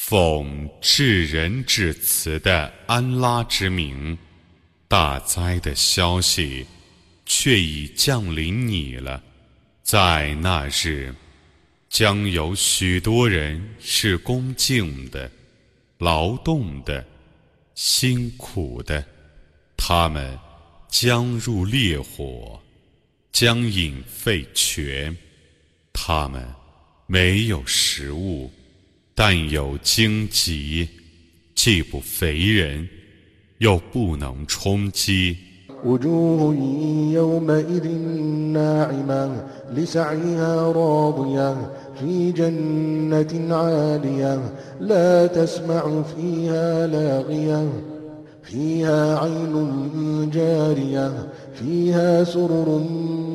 奉至仁至慈的安拉之名，大灾的消息却已降临你了。在那日，将有许多人是恭敬的、劳动的、辛苦的，他们将入烈火，将饮沸泉，他们没有食物。但有荆棘，既不肥人，又不能充饥。وجوه يومئذ ناعمة لسعيها راضية في جنة عالية لا تسمع فيها لاغية فيها عين جارية فيها سرر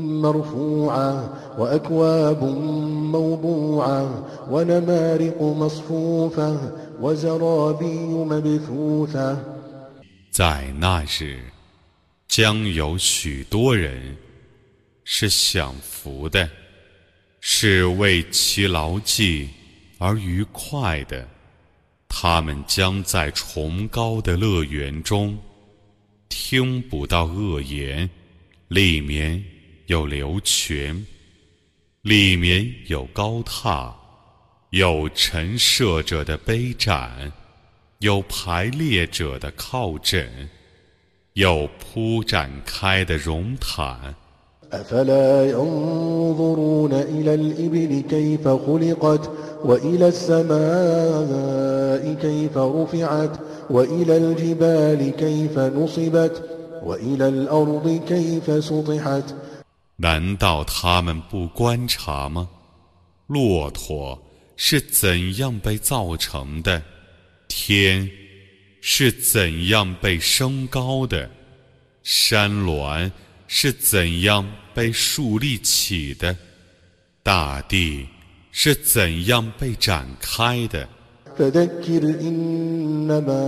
مرفوعة وأكواب موضوعة ونمارق مصفوفة وزرابي مبثوثة 在那日，将有许多人是享福的，是为其牢记而愉快的。 他们将在崇高的乐园中听不到恶言，里面有流泉，里面有高榻，有陈设者的杯盏，有排列者的靠枕，有铺展开的绒毯。أفلا ينظرون إلى الإبل كيف خلقت وإلى السماء كيف رفعت وإلى الجبال كيف نصبت وإلى الأرض كيف سطحت 难道他们不观察吗？骆驼是怎样被造成的？天是怎样被升高的？山峦 是怎样被树立起的？大地是怎样被展开的？فذكر إنما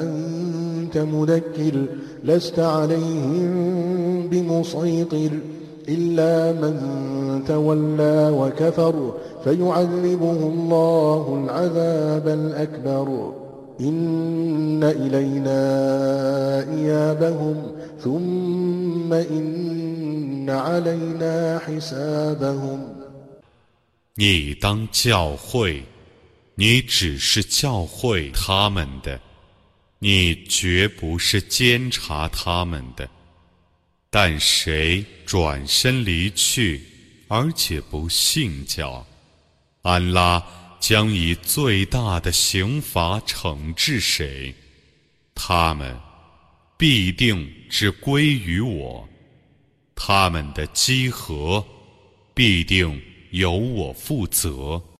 أنت مذكر لست عليهم بمسيطر إلا من تولى وكفر فيعذبه الله العذاب الأكبر إن إلينا إيابهم ثم إن علينا حسابهم 你当教会，你只是教会他们的，你绝不是监察他们的。但谁转身离去，而且不信教，安拉将以最大的刑罚惩治谁，他们必定是归于我，他们的积合必定由我负责。